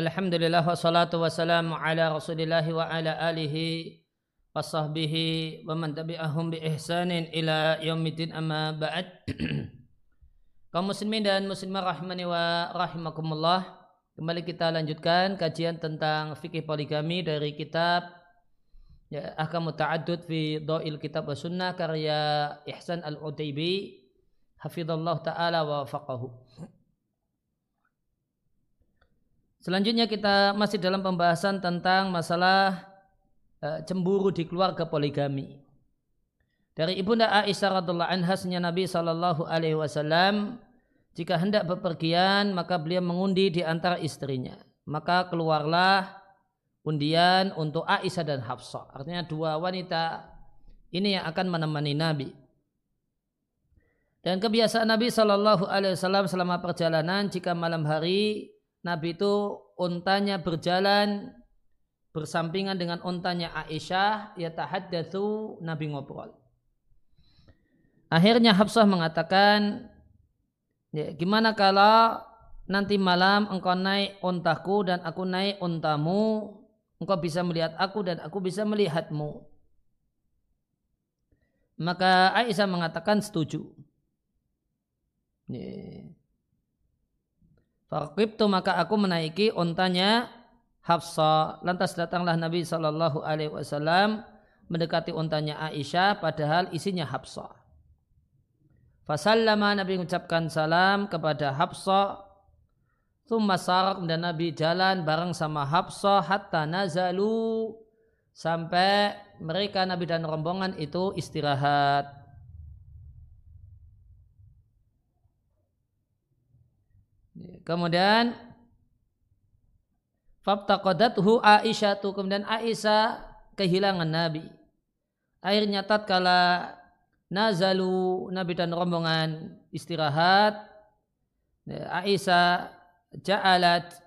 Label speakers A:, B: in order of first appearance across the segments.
A: Alhamdulillah wassalatu wassalamu ala rasulillah wa ala alihi wa sahbihi wa man tabi'ahum bi ihsanin ila yaumiddin amma ba'd. Kaum muslimin dan muslimah rahimani wa rahimakumullah kembali kita lanjutkan kajian tentang fikih poligami dari kitab ya, Ahkam Ta'addud fi Do'il Kitab wa Sunnah karya Ihsan Al-Utaibi hafizallahu taala wa faqahu Selanjutnya kita masih dalam pembahasan tentang masalah uh, cemburu di keluarga poligami. Dari ibunda Aisyah radhiallahu anha Nabi Shallallahu alaihi wasallam jika hendak bepergian maka beliau mengundi di antara istrinya. Maka keluarlah undian untuk Aisyah dan Hafsah. Artinya dua wanita ini yang akan menemani Nabi. Dan kebiasaan Nabi Shallallahu Alaihi Wasallam selama perjalanan jika malam hari Nabi itu untanya berjalan bersampingan dengan untanya Aisyah ya tahaddatsu Nabi ngobrol. Akhirnya Hafsah mengatakan ya, gimana kalau nanti malam engkau naik untaku dan aku naik untamu engkau bisa melihat aku dan aku bisa melihatmu. Maka Aisyah mengatakan setuju. Yeah. Fakibtu maka aku menaiki ontanya Hafsa. Lantas datanglah Nabi Shallallahu Alaihi Wasallam mendekati ontanya Aisyah, padahal isinya Hafsa. Fasallama Nabi mengucapkan salam kepada Hafsa. Thumma sarak dan Nabi jalan bareng sama Hafsa hatta nazalu sampai mereka Nabi dan rombongan itu istirahat. Kemudian Fabtaqadathu Aisyah tu kemudian Aisyah kehilangan Nabi. Akhirnya tatkala nazalu Nabi dan rombongan istirahat Aisyah ja'alat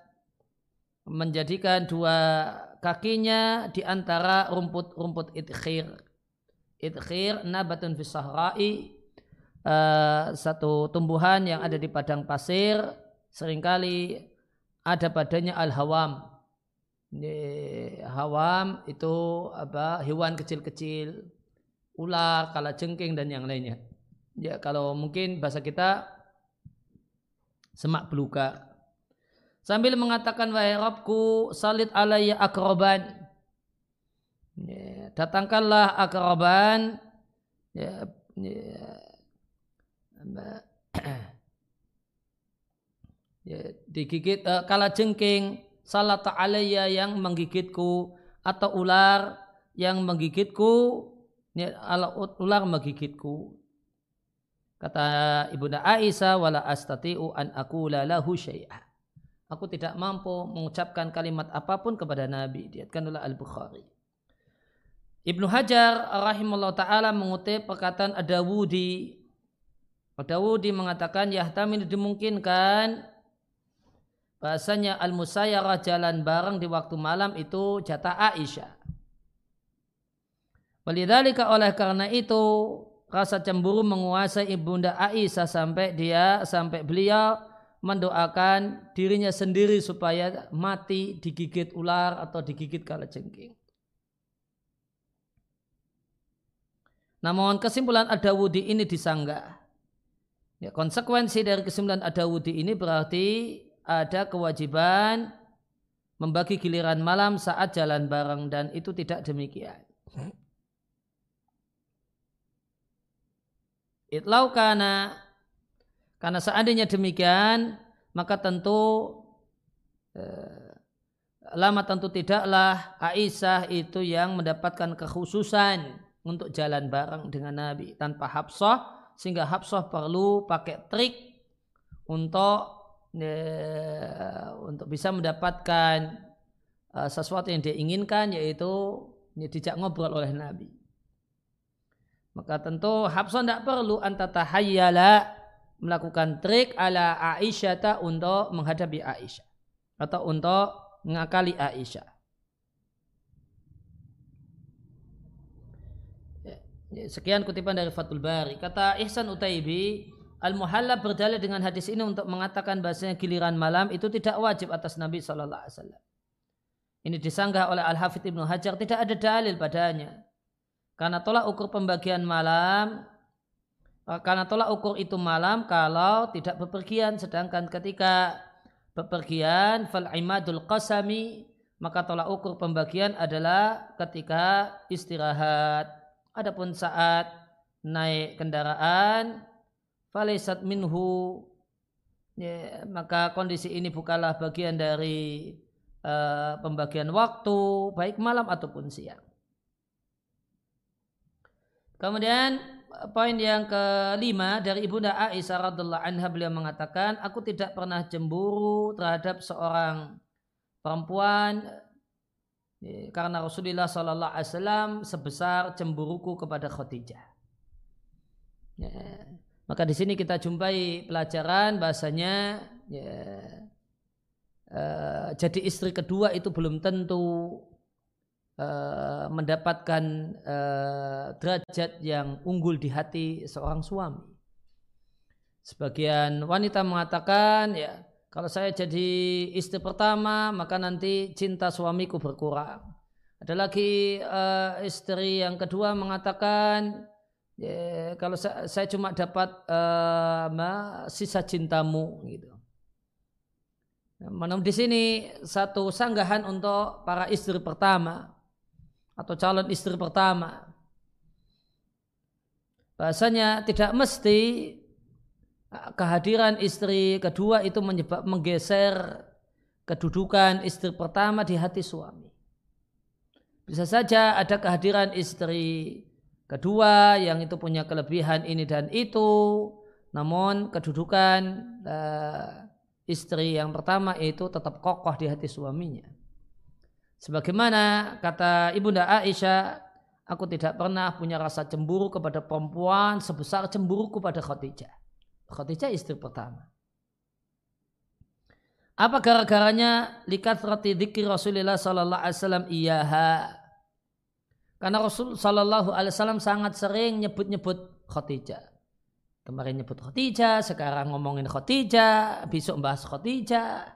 A: menjadikan dua kakinya di antara rumput-rumput idkhir. Idkhir nabatun fi sahra'i uh, satu tumbuhan yang ada di padang pasir sering kali ada padanya al-hawam. Hawam itu apa hewan kecil-kecil, ular, kala jengking dan yang lainnya. Ya kalau mungkin bahasa kita semak beluga. Sambil mengatakan wahai Rabbku salit alaiya akroban. Ya, datangkanlah akroban. Ya, ya, ya, digigit uh, kala jengking salah ta'alaya yang menggigitku atau ular yang menggigitku ya, ular menggigitku. Kata ibunda Aisyah wala astati'u an aqula lahu syai'a. Aku tidak mampu mengucapkan kalimat apa pun kepada Nabi diatkan Al-Bukhari. Ibnu Hajar rahimahullah ta'ala mengutip perkataan Adawudi Adawudi mengatakan yahtamil dimungkinkan bahasanya al-musayyarah jalan bareng di waktu malam itu jatah Aisyah. Walidhalika oleh karena itu rasa cemburu menguasai ibunda Aisyah sampai dia sampai beliau mendoakan dirinya sendiri supaya mati digigit ular atau digigit kalajengking. Namun kesimpulan Adawudi ini disanggah. Ya, konsekuensi dari kesimpulan Adawudi ini berarti ada kewajiban membagi giliran malam saat jalan bareng dan itu tidak demikian. Itlau karena karena seandainya demikian maka tentu eh, lama tentu tidaklah Aisyah itu yang mendapatkan kekhususan untuk jalan bareng dengan Nabi tanpa Habsah sehingga Habsah perlu pakai trik untuk untuk bisa mendapatkan uh, sesuatu yang dia inginkan yaitu ya, dijak ngobrol oleh Nabi. Maka tentu Habsah tidak perlu antatahayyala melakukan trik ala Aisyah untuk menghadapi Aisyah atau untuk mengakali Aisyah. Ya, ya, sekian kutipan dari Fatul Bari. Kata Ihsan Utaibi, Al-Muhallab berdalil dengan hadis ini untuk mengatakan bahasanya giliran malam itu tidak wajib atas Nabi Shallallahu Alaihi Wasallam. Ini disanggah oleh Al-Hafidh Ibnu Hajar tidak ada dalil padanya. Karena tolak ukur pembagian malam karena tolak ukur itu malam kalau tidak bepergian sedangkan ketika bepergian fal imadul qasami maka tolak ukur pembagian adalah ketika istirahat adapun saat naik kendaraan falaisat minhu ya, maka kondisi ini bukanlah bagian dari uh, pembagian waktu baik malam ataupun siang. Kemudian poin yang kelima dari ibunda Aisyah radhiallahu anha beliau mengatakan aku tidak pernah cemburu terhadap seorang perempuan ya, karena Rasulullah Shallallahu Alaihi Wasallam sebesar cemburuku kepada Khadijah. Ya, maka di sini kita jumpai pelajaran bahasanya ya, uh, jadi istri kedua itu belum tentu uh, mendapatkan uh, derajat yang unggul di hati seorang suami. Sebagian wanita mengatakan ya kalau saya jadi istri pertama maka nanti cinta suamiku berkurang. Ada lagi uh, istri yang kedua mengatakan ya, kalau saya, saya cuma dapat uh, sisa cintamu gitu. Namun di sini satu sanggahan untuk para istri pertama atau calon istri pertama. Bahasanya tidak mesti uh, kehadiran istri kedua itu menyebab menggeser kedudukan istri pertama di hati suami. Bisa saja ada kehadiran istri Kedua, yang itu punya kelebihan ini dan itu, namun kedudukan uh, istri yang pertama itu tetap kokoh di hati suaminya. Sebagaimana kata Ibunda Aisyah, aku tidak pernah punya rasa cemburu kepada perempuan sebesar cemburu kepada Khadijah. Khadijah istri pertama. Apa gara-garanya likat roti dikir Rasulullah sallallahu alaihi wasallam iyaha karena Rasul Shallallahu Alaihi Wasallam sangat sering nyebut-nyebut Khadijah. Kemarin nyebut Khadijah, sekarang ngomongin Khadijah, besok bahas Khadijah.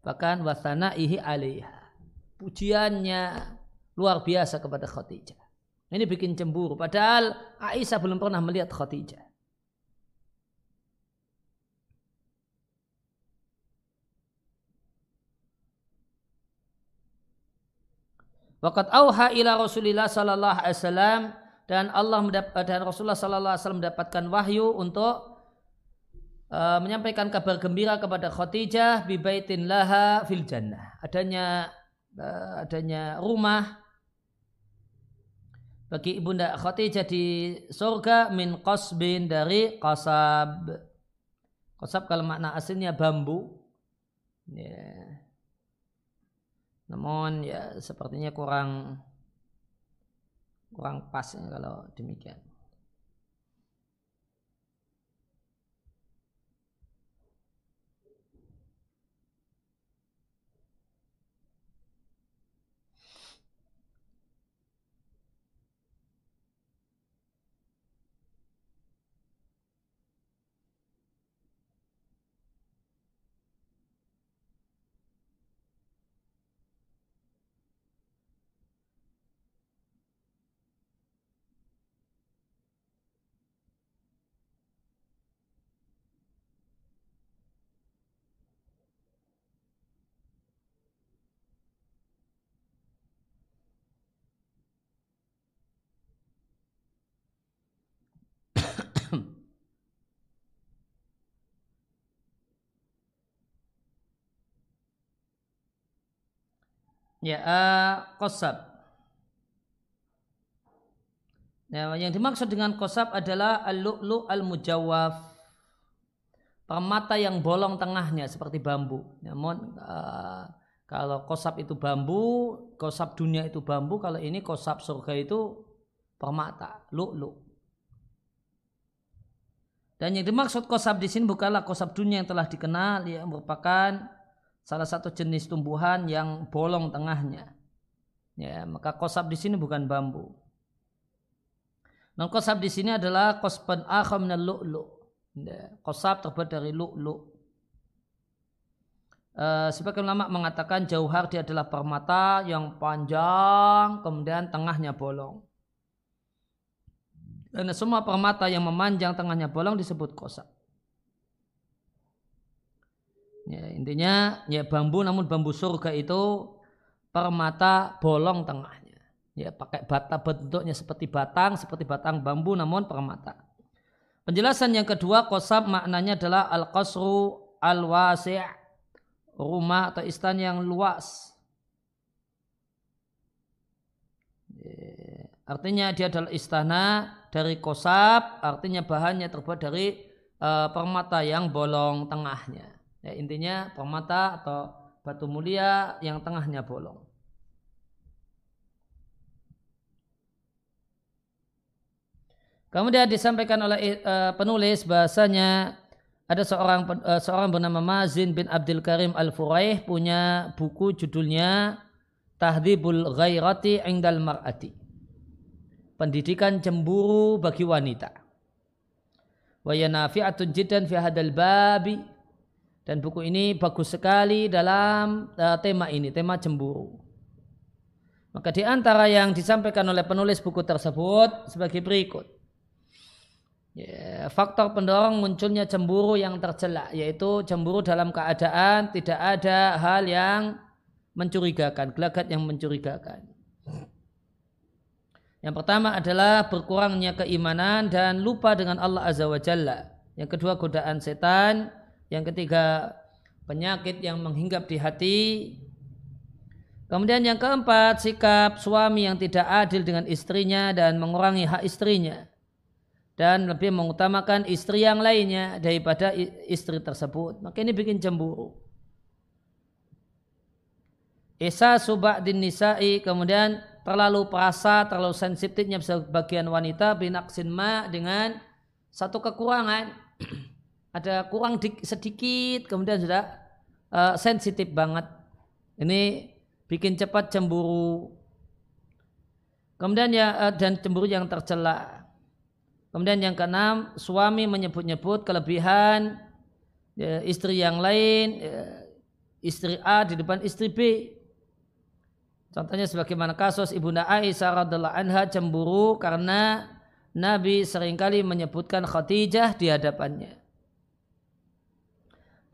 A: Bahkan wasana ihi alaiha. Pujiannya luar biasa kepada Khadijah. Ini bikin cemburu. Padahal Aisyah belum pernah melihat Khadijah. Waqat auha ila Rasulillah sallallahu alaihi wasallam dan Allah dan Rasulullah sallallahu alaihi wasallam mendapatkan wahyu untuk uh, menyampaikan kabar gembira kepada Khadijah bi baitin laha fil jannah. Adanya uh, adanya rumah bagi ibunda Khadijah di surga min qasbin dari qasab. Qasab kalau makna aslinya bambu. Yeah. Namun ya sepertinya kurang kurang pas ya kalau demikian. Ya, uh, kosab. Ya, yang dimaksud dengan kosab adalah al-lu'lu al-mujawaf. Permata yang bolong tengahnya seperti bambu. Namun uh, kalau kosab itu bambu, kosab dunia itu bambu, kalau ini kosab surga itu permata, lu'lu. Dan yang dimaksud kosab di sini bukanlah kosab dunia yang telah dikenal, yang merupakan salah satu jenis tumbuhan yang bolong tengahnya. Ya, maka kosab di sini bukan bambu. Non kosab di sini adalah kosban akham lu'lu. Kosab terbuat dari lu'lu'. Uh, sebagian ulama mengatakan jauhar dia adalah permata yang panjang kemudian tengahnya bolong. Karena semua permata yang memanjang tengahnya bolong disebut kosak. Ya, intinya ya bambu namun bambu surga itu permata bolong tengahnya. Ya pakai bata bentuknya seperti batang, seperti batang bambu namun permata. Penjelasan yang kedua kosab maknanya adalah al-qasru al-wasi' rumah atau istana yang luas. Artinya dia adalah istana dari kosab, artinya bahannya terbuat dari uh, permata yang bolong tengahnya. Ya, intinya permata atau batu mulia yang tengahnya bolong. Kemudian disampaikan oleh uh, penulis bahasanya ada seorang uh, seorang bernama Mazin bin Abdul Karim Al-Furaih punya buku judulnya Tahdhibul Ghairati Indal Mar'ati. Pendidikan cemburu bagi wanita. Wa yanafi'atun jiddan fi hadal babi. Dan buku ini bagus sekali dalam uh, tema ini, tema cemburu. Maka di antara yang disampaikan oleh penulis buku tersebut sebagai berikut. Ya, faktor pendorong munculnya cemburu yang tercela yaitu cemburu dalam keadaan tidak ada hal yang mencurigakan, gelagat yang mencurigakan. Yang pertama adalah berkurangnya keimanan dan lupa dengan Allah Azza wa Jalla. Yang kedua godaan setan. Yang ketiga penyakit yang menghinggap di hati. Kemudian yang keempat sikap suami yang tidak adil dengan istrinya dan mengurangi hak istrinya dan lebih mengutamakan istri yang lainnya daripada istri tersebut. Maka ini bikin cemburu. Isa din nisa'i kemudian terlalu perasa, terlalu sensitifnya sebagian wanita binaksin ma dengan satu kekurangan. Ada kurang sedikit kemudian sudah uh, sensitif banget. Ini bikin cepat cemburu. Kemudian ya uh, dan cemburu yang tercela Kemudian yang keenam, suami menyebut-nyebut kelebihan ya, istri yang lain, ya, istri A di depan istri B. Contohnya sebagaimana kasus Ibunda Aisyah radhiallahu anha cemburu karena Nabi sering kali menyebutkan Khadijah di hadapannya.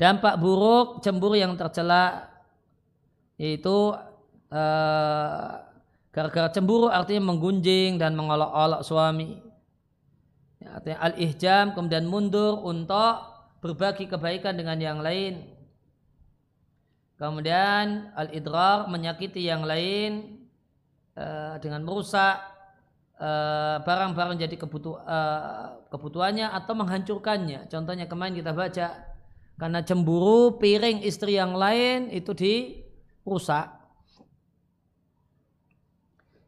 A: Dampak buruk cemburu yang tercela yaitu uh, gara-gara cemburu artinya menggunjing dan mengolok-olok suami. Ya, artinya al-ihjam kemudian mundur untuk berbagi kebaikan dengan yang lain. Kemudian al-idrar menyakiti yang lain uh, dengan merusak eh, barang-barang uh, jadi kebutuh, uh, kebutuhannya atau menghancurkannya. Contohnya kemarin kita baca karena cemburu piring istri yang lain itu dirusak.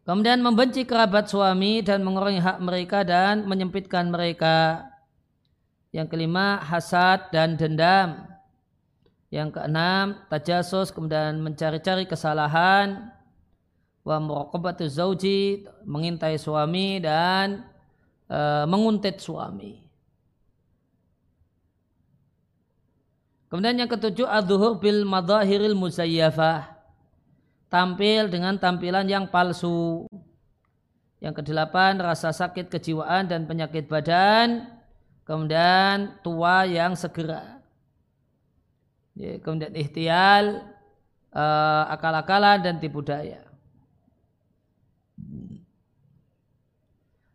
A: Kemudian membenci kerabat suami dan mengurangi hak mereka dan menyempitkan mereka. Yang kelima, hasad dan dendam. Yang keenam, tajasus kemudian mencari-cari kesalahan. Wa muraqabatu zauji, mengintai suami dan e, menguntit suami. Kemudian yang ketujuh, adzuhur bil madahiril muzayyafah tampil dengan tampilan yang palsu. Yang kedelapan, rasa sakit kejiwaan dan penyakit badan. Kemudian tua yang segera. Ya, kemudian ikhtial, uh, akal-akalan dan tipu daya.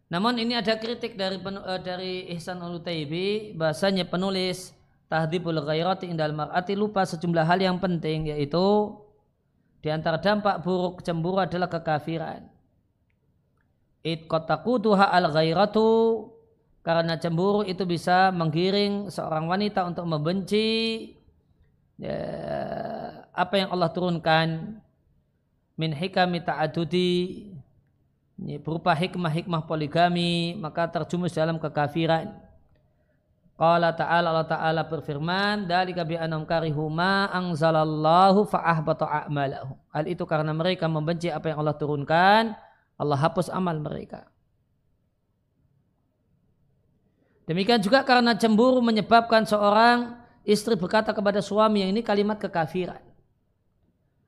A: Namun ini ada kritik dari uh, dari Ihsan Ulutaibi bahasanya penulis Tahdibul Ghairati Indal Mar'ati lupa sejumlah hal yang penting yaitu di antara dampak buruk cemburu adalah kekafiran. Itqatakutuha al ghairatu karena cemburu itu bisa menggiring seorang wanita untuk membenci ya, apa yang Allah turunkan min hikami ta'adudi berupa hikmah-hikmah poligami maka terjumus dalam kekafiran Qala ta'ala Allah ta'ala berfirman dalika bi anam karihu ma anzalallahu fa ahbata a'malahu. Hal itu karena mereka membenci apa yang Allah turunkan, Allah hapus amal mereka. Demikian juga karena cemburu menyebabkan seorang istri berkata kepada suami yang ini kalimat kekafiran.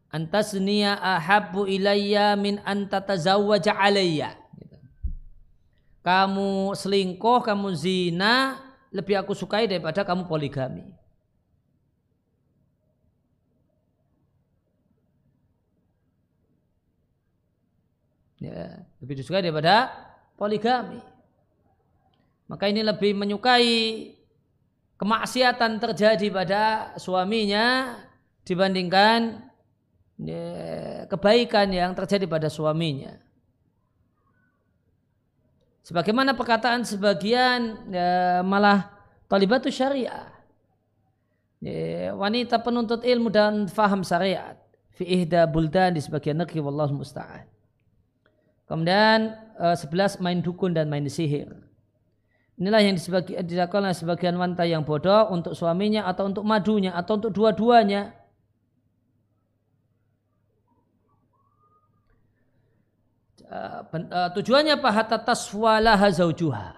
A: Antasniya ahabbu ilayya min antatazawwaja alayya. Kamu selingkuh, kamu zina, lebih aku sukai daripada kamu poligami. Ya, lebih disukai daripada poligami. Maka ini lebih menyukai kemaksiatan terjadi pada suaminya dibandingkan ya, kebaikan yang terjadi pada suaminya. Sebagaimana perkataan sebagian ya, malah talibatu syariah. Ya, wanita penuntut ilmu dan faham syariat. Fi ihda buldan di sebagian negeri wallahu musta'an. Kemudian eh, sebelas main dukun dan main sihir. Inilah yang dilakukan oleh sebagian wanita yang bodoh untuk suaminya atau untuk madunya atau untuk dua-duanya. Uh, uh, tujuannya apa? Hatta taswalaha zaujuha.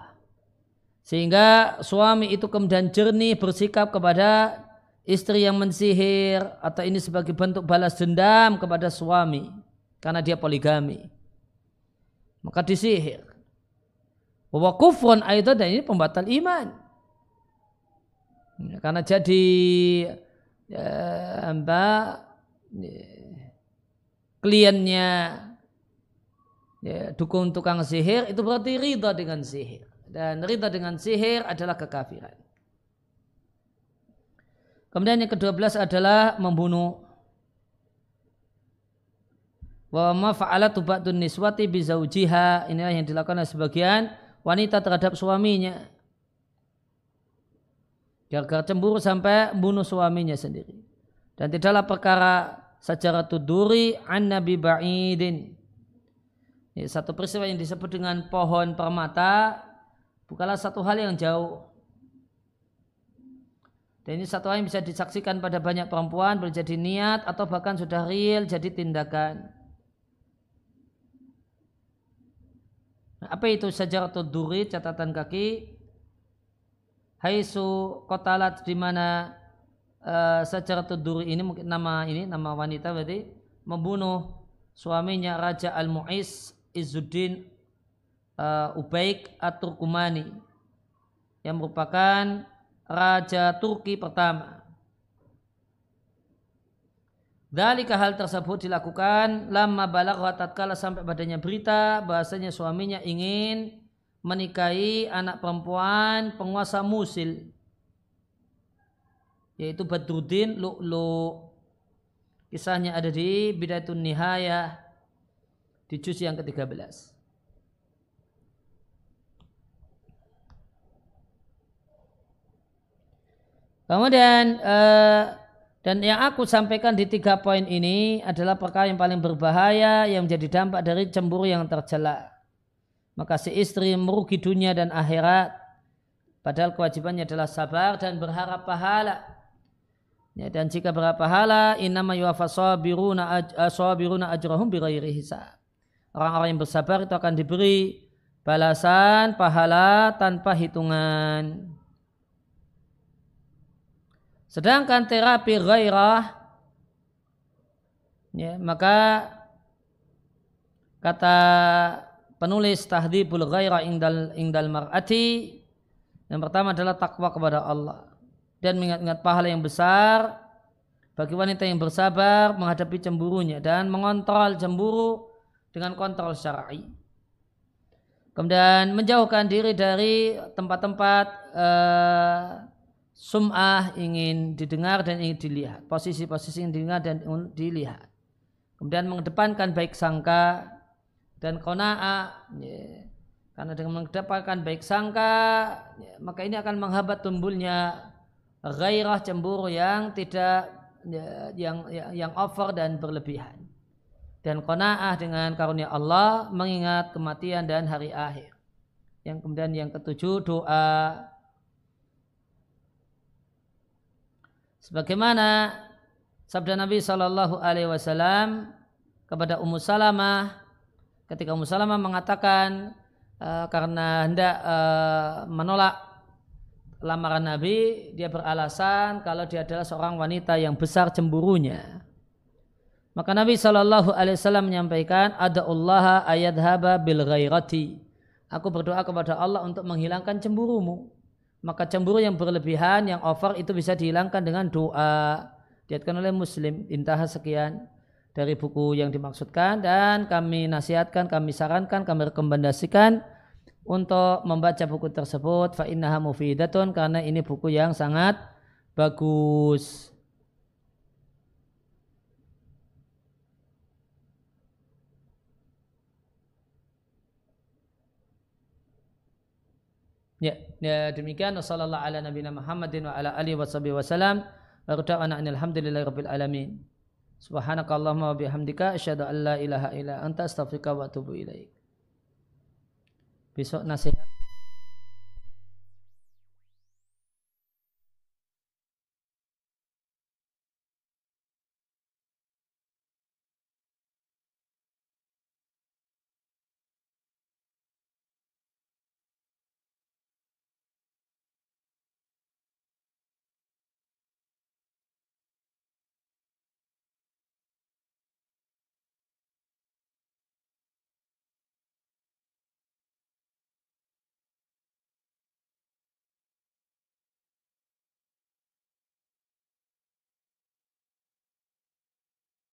A: Sehingga suami itu kemudian jernih bersikap kepada istri yang mensihir atau ini sebagai bentuk balas dendam kepada suami karena dia poligami. Maka disihir. Bahwa kufron itu dan ini pembatal iman. Ya, karena jadi ya, mbak ya, kliennya ya, dukung tukang sihir itu berarti ridha dengan sihir dan ridha dengan sihir adalah kekafiran. Kemudian yang kedua belas adalah membunuh. Wa ma fa'alatu ba'dun niswati bizaujiha. Inilah yang dilakukan oleh sebagian wanita terhadap suaminya. Gara-gara cemburu sampai bunuh suaminya sendiri. Dan tidaklah perkara secara tuduri an Nabi Ba'idin. Ini satu peristiwa yang disebut dengan pohon permata bukanlah satu hal yang jauh. Dan ini satu hal yang bisa disaksikan pada banyak perempuan berjadi niat atau bahkan sudah real jadi tindakan. Apa itu atau duri catatan kaki? Haisu kotalat di mana uh, atau duri ini mungkin nama ini nama wanita berarti membunuh suaminya Raja Al Muiz Izzuddin uh, Ubaik At-Turkumani yang merupakan raja Turki pertama. Dalika hal tersebut dilakukan lama balagha tatkala sampai padanya berita bahasanya suaminya ingin menikahi anak perempuan penguasa Musil yaitu Badruddin Lu'lu. Kisahnya ada di Bidatun Nihayah di juz yang ke-13. Kemudian uh, dan yang aku sampaikan di tiga poin ini adalah perkara yang paling berbahaya yang menjadi dampak dari cemburu yang tercela. Maka si istri merugi dunia dan akhirat. Padahal kewajibannya adalah sabar dan berharap pahala. Ya, dan jika berharap pahala, innama yuwafa sabiruna sabiruna ajrahum bighairi hisab. Orang-orang yang bersabar itu akan diberi balasan pahala tanpa hitungan. Sedangkan terapi gairah ya, maka kata penulis tahdibul gairah ingdal ingdal mar'ati yang pertama adalah takwa kepada Allah dan mengingat-ingat pahala yang besar bagi wanita yang bersabar menghadapi cemburunya dan mengontrol cemburu dengan kontrol syar'i. Kemudian menjauhkan diri dari tempat-tempat uh, sum'ah ingin didengar dan ingin dilihat. Posisi-posisi yang didengar dan dilihat. Kemudian mengedepankan baik sangka dan kona'ah. Ya. Karena dengan mengedepankan baik sangka, ya, maka ini akan menghambat tumbuhnya gairah cemburu yang tidak ya, yang, yang yang over dan berlebihan. Dan kona'ah dengan karunia Allah mengingat kematian dan hari akhir. Yang kemudian yang ketujuh doa sebagaimana sabda Nabi Shallallahu Alaihi Wasallam kepada Ummu Salamah ketika Ummu Salamah mengatakan uh, karena hendak uh, menolak lamaran Nabi dia beralasan kalau dia adalah seorang wanita yang besar cemburunya. Maka Nabi Shallallahu Alaihi Wasallam menyampaikan ada Allah ayat haba bil ghairati. Aku berdoa kepada Allah untuk menghilangkan cemburumu. Maka cemburu yang berlebihan, yang over itu bisa dihilangkan dengan doa. Diatkan oleh Muslim. Intah sekian dari buku yang dimaksudkan dan kami nasihatkan, kami sarankan, kami rekomendasikan untuk membaca buku tersebut fa innaha mufidatun karena ini buku yang sangat bagus. Ya, ya demikian sallallahu ala nabiyina Muhammadin wa ala alihi wasallam wa rada'ana alhamdulillahi rabbil alamin. Subhanakallahumma wa bihamdika asyhadu an la ilaha illa anta astaghfiruka wa atubu ilaik. Besok nasihat